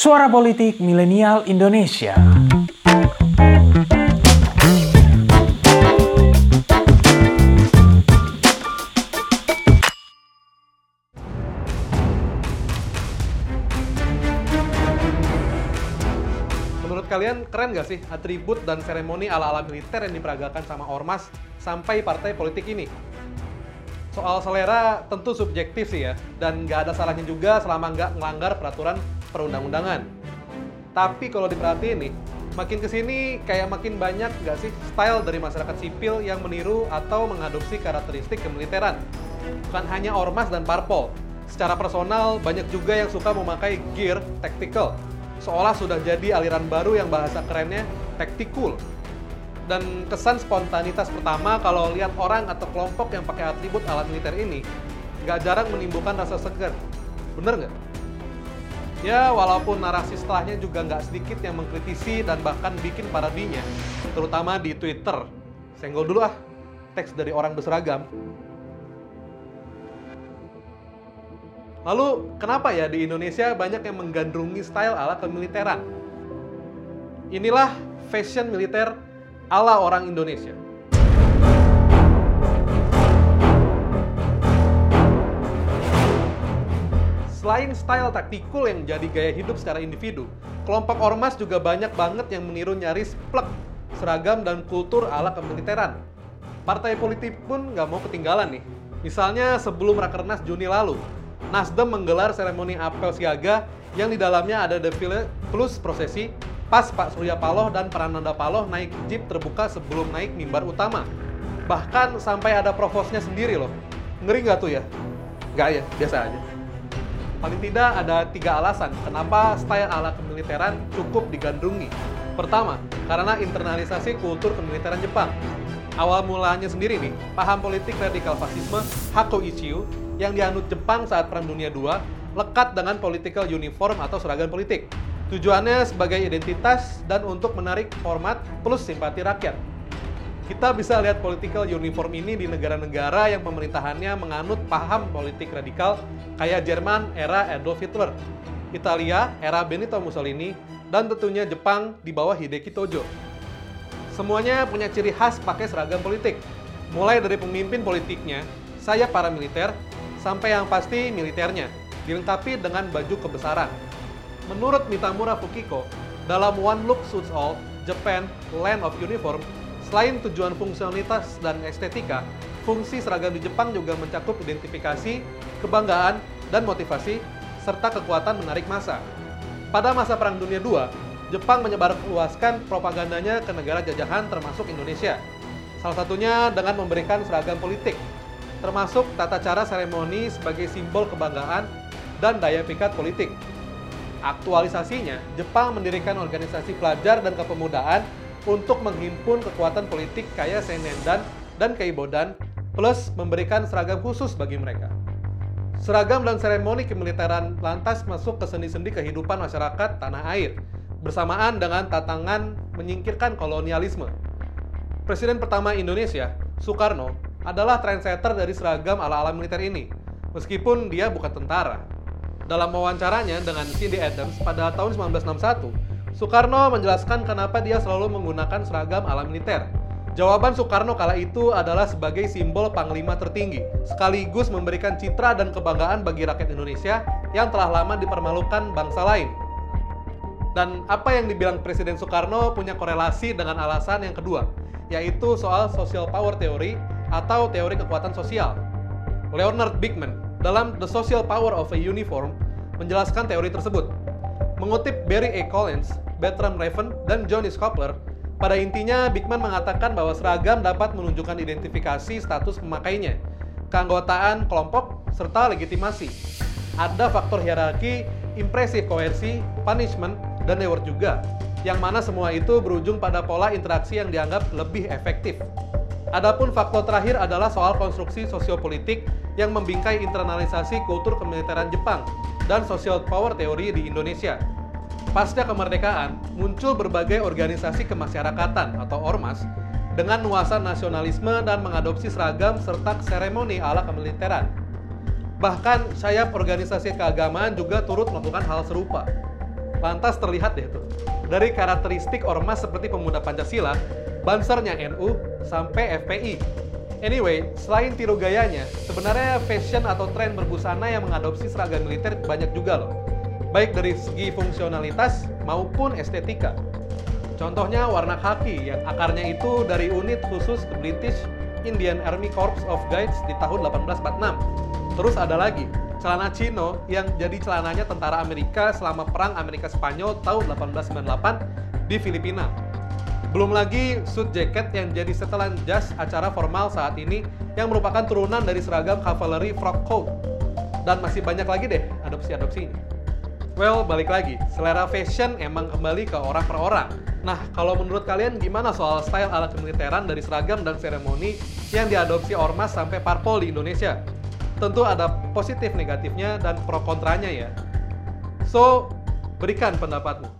Suara Politik Milenial Indonesia. Menurut kalian keren gak sih atribut dan seremoni ala-ala militer yang diperagakan sama Ormas sampai partai politik ini? Soal selera tentu subjektif sih ya, dan nggak ada salahnya juga selama nggak melanggar peraturan perundang-undangan. Tapi kalau diperhatiin nih, makin ke sini kayak makin banyak nggak sih style dari masyarakat sipil yang meniru atau mengadopsi karakteristik kemiliteran. Bukan hanya ormas dan parpol, secara personal banyak juga yang suka memakai gear tactical, seolah sudah jadi aliran baru yang bahasa kerennya tactical. Dan kesan spontanitas pertama kalau lihat orang atau kelompok yang pakai atribut alat militer ini, nggak jarang menimbulkan rasa segar. Bener nggak? Ya, walaupun narasi setelahnya juga nggak sedikit yang mengkritisi dan bahkan bikin parodinya, terutama di Twitter. Senggol dulu ah, teks dari orang berseragam. Lalu, kenapa ya di Indonesia banyak yang menggandrungi style ala kemiliteran? Inilah fashion militer ala orang Indonesia. Selain style taktikul yang jadi gaya hidup secara individu, kelompok ormas juga banyak banget yang meniru nyaris plek seragam dan kultur ala kemiliteran. Partai politik pun nggak mau ketinggalan nih. Misalnya sebelum Rakernas Juni lalu, Nasdem menggelar seremoni apel siaga yang di dalamnya ada defile plus prosesi pas Pak Surya Paloh dan Prananda Paloh naik jeep terbuka sebelum naik mimbar utama. Bahkan sampai ada provosnya sendiri loh. Ngeri nggak tuh ya? Nggak ya, biasa aja. Paling tidak ada tiga alasan kenapa style ala kemiliteran cukup digandrungi. Pertama, karena internalisasi kultur kemiliteran Jepang. Awal mulanya sendiri nih, paham politik radikal fasisme Hako Ichiu yang dianut Jepang saat Perang Dunia II lekat dengan political uniform atau seragam politik. Tujuannya sebagai identitas dan untuk menarik format plus simpati rakyat. Kita bisa lihat political uniform ini di negara-negara yang pemerintahannya menganut paham politik radikal kayak Jerman era Adolf Hitler, Italia era Benito Mussolini, dan tentunya Jepang di bawah Hideki Tojo. Semuanya punya ciri khas pakai seragam politik, mulai dari pemimpin politiknya, saya para militer, sampai yang pasti militernya, dilengkapi dengan baju kebesaran. Menurut Mitamura Fukiko, dalam One Look Suits All, Japan Land of Uniform, selain tujuan fungsionalitas dan estetika, fungsi seragam di Jepang juga mencakup identifikasi, kebanggaan, dan motivasi, serta kekuatan menarik massa. Pada masa Perang Dunia II, Jepang menyebarluaskan propagandanya ke negara jajahan termasuk Indonesia. Salah satunya dengan memberikan seragam politik, termasuk tata cara seremoni sebagai simbol kebanggaan dan daya pikat politik. Aktualisasinya, Jepang mendirikan organisasi pelajar dan kepemudaan untuk menghimpun kekuatan politik kayak Senendan dan Keibodan, plus memberikan seragam khusus bagi mereka. Seragam dan seremoni kemiliteran lantas masuk ke sendi-sendi kehidupan masyarakat tanah air, bersamaan dengan tantangan menyingkirkan kolonialisme. Presiden pertama Indonesia, Soekarno, adalah trendsetter dari seragam ala-ala militer ini, meskipun dia bukan tentara. Dalam wawancaranya dengan Cindy Adams pada tahun 1961, Soekarno menjelaskan kenapa dia selalu menggunakan seragam ala militer. Jawaban Soekarno kala itu adalah sebagai simbol panglima tertinggi, sekaligus memberikan citra dan kebanggaan bagi rakyat Indonesia yang telah lama dipermalukan bangsa lain. Dan apa yang dibilang Presiden Soekarno punya korelasi dengan alasan yang kedua, yaitu soal social power theory atau teori kekuatan sosial. Leonard Bigman dalam The Social Power of a Uniform menjelaskan teori tersebut. Mengutip Barry A. Collins, Bertram Raven, dan Johnny Scopler, pada intinya Bigman mengatakan bahwa seragam dapat menunjukkan identifikasi status pemakainya, keanggotaan kelompok, serta legitimasi. Ada faktor hierarki, impresif koersi, punishment, dan reward juga, yang mana semua itu berujung pada pola interaksi yang dianggap lebih efektif. Adapun faktor terakhir adalah soal konstruksi sosiopolitik yang membingkai internalisasi kultur kemiliteran Jepang dan social power teori di Indonesia. Pasca kemerdekaan, muncul berbagai organisasi kemasyarakatan atau ormas dengan nuansa nasionalisme dan mengadopsi seragam serta seremoni ala kemiliteran. Bahkan sayap organisasi keagamaan juga turut melakukan hal serupa. Lantas terlihat deh tuh, dari karakteristik ormas seperti pemuda Pancasila, bansernya NU, sampai FPI. Anyway, selain tiru gayanya, sebenarnya fashion atau tren berbusana yang mengadopsi seragam militer banyak juga loh. Baik dari segi fungsionalitas maupun estetika. Contohnya warna khaki yang akarnya itu dari unit khusus British Indian Army Corps of Guides di tahun 1846. Terus ada lagi, celana chino yang jadi celananya tentara Amerika selama perang Amerika Spanyol tahun 1898 di Filipina. Belum lagi suit jacket yang jadi setelan jas acara formal saat ini yang merupakan turunan dari seragam cavalry frock coat. Dan masih banyak lagi deh adopsi-adopsi ini. Well, balik lagi, selera fashion emang kembali ke orang per orang. Nah, kalau menurut kalian gimana soal style ala kemiliteran dari seragam dan seremoni yang diadopsi ormas sampai parpol di Indonesia? Tentu ada positif negatifnya dan pro kontranya ya. So, berikan pendapatmu.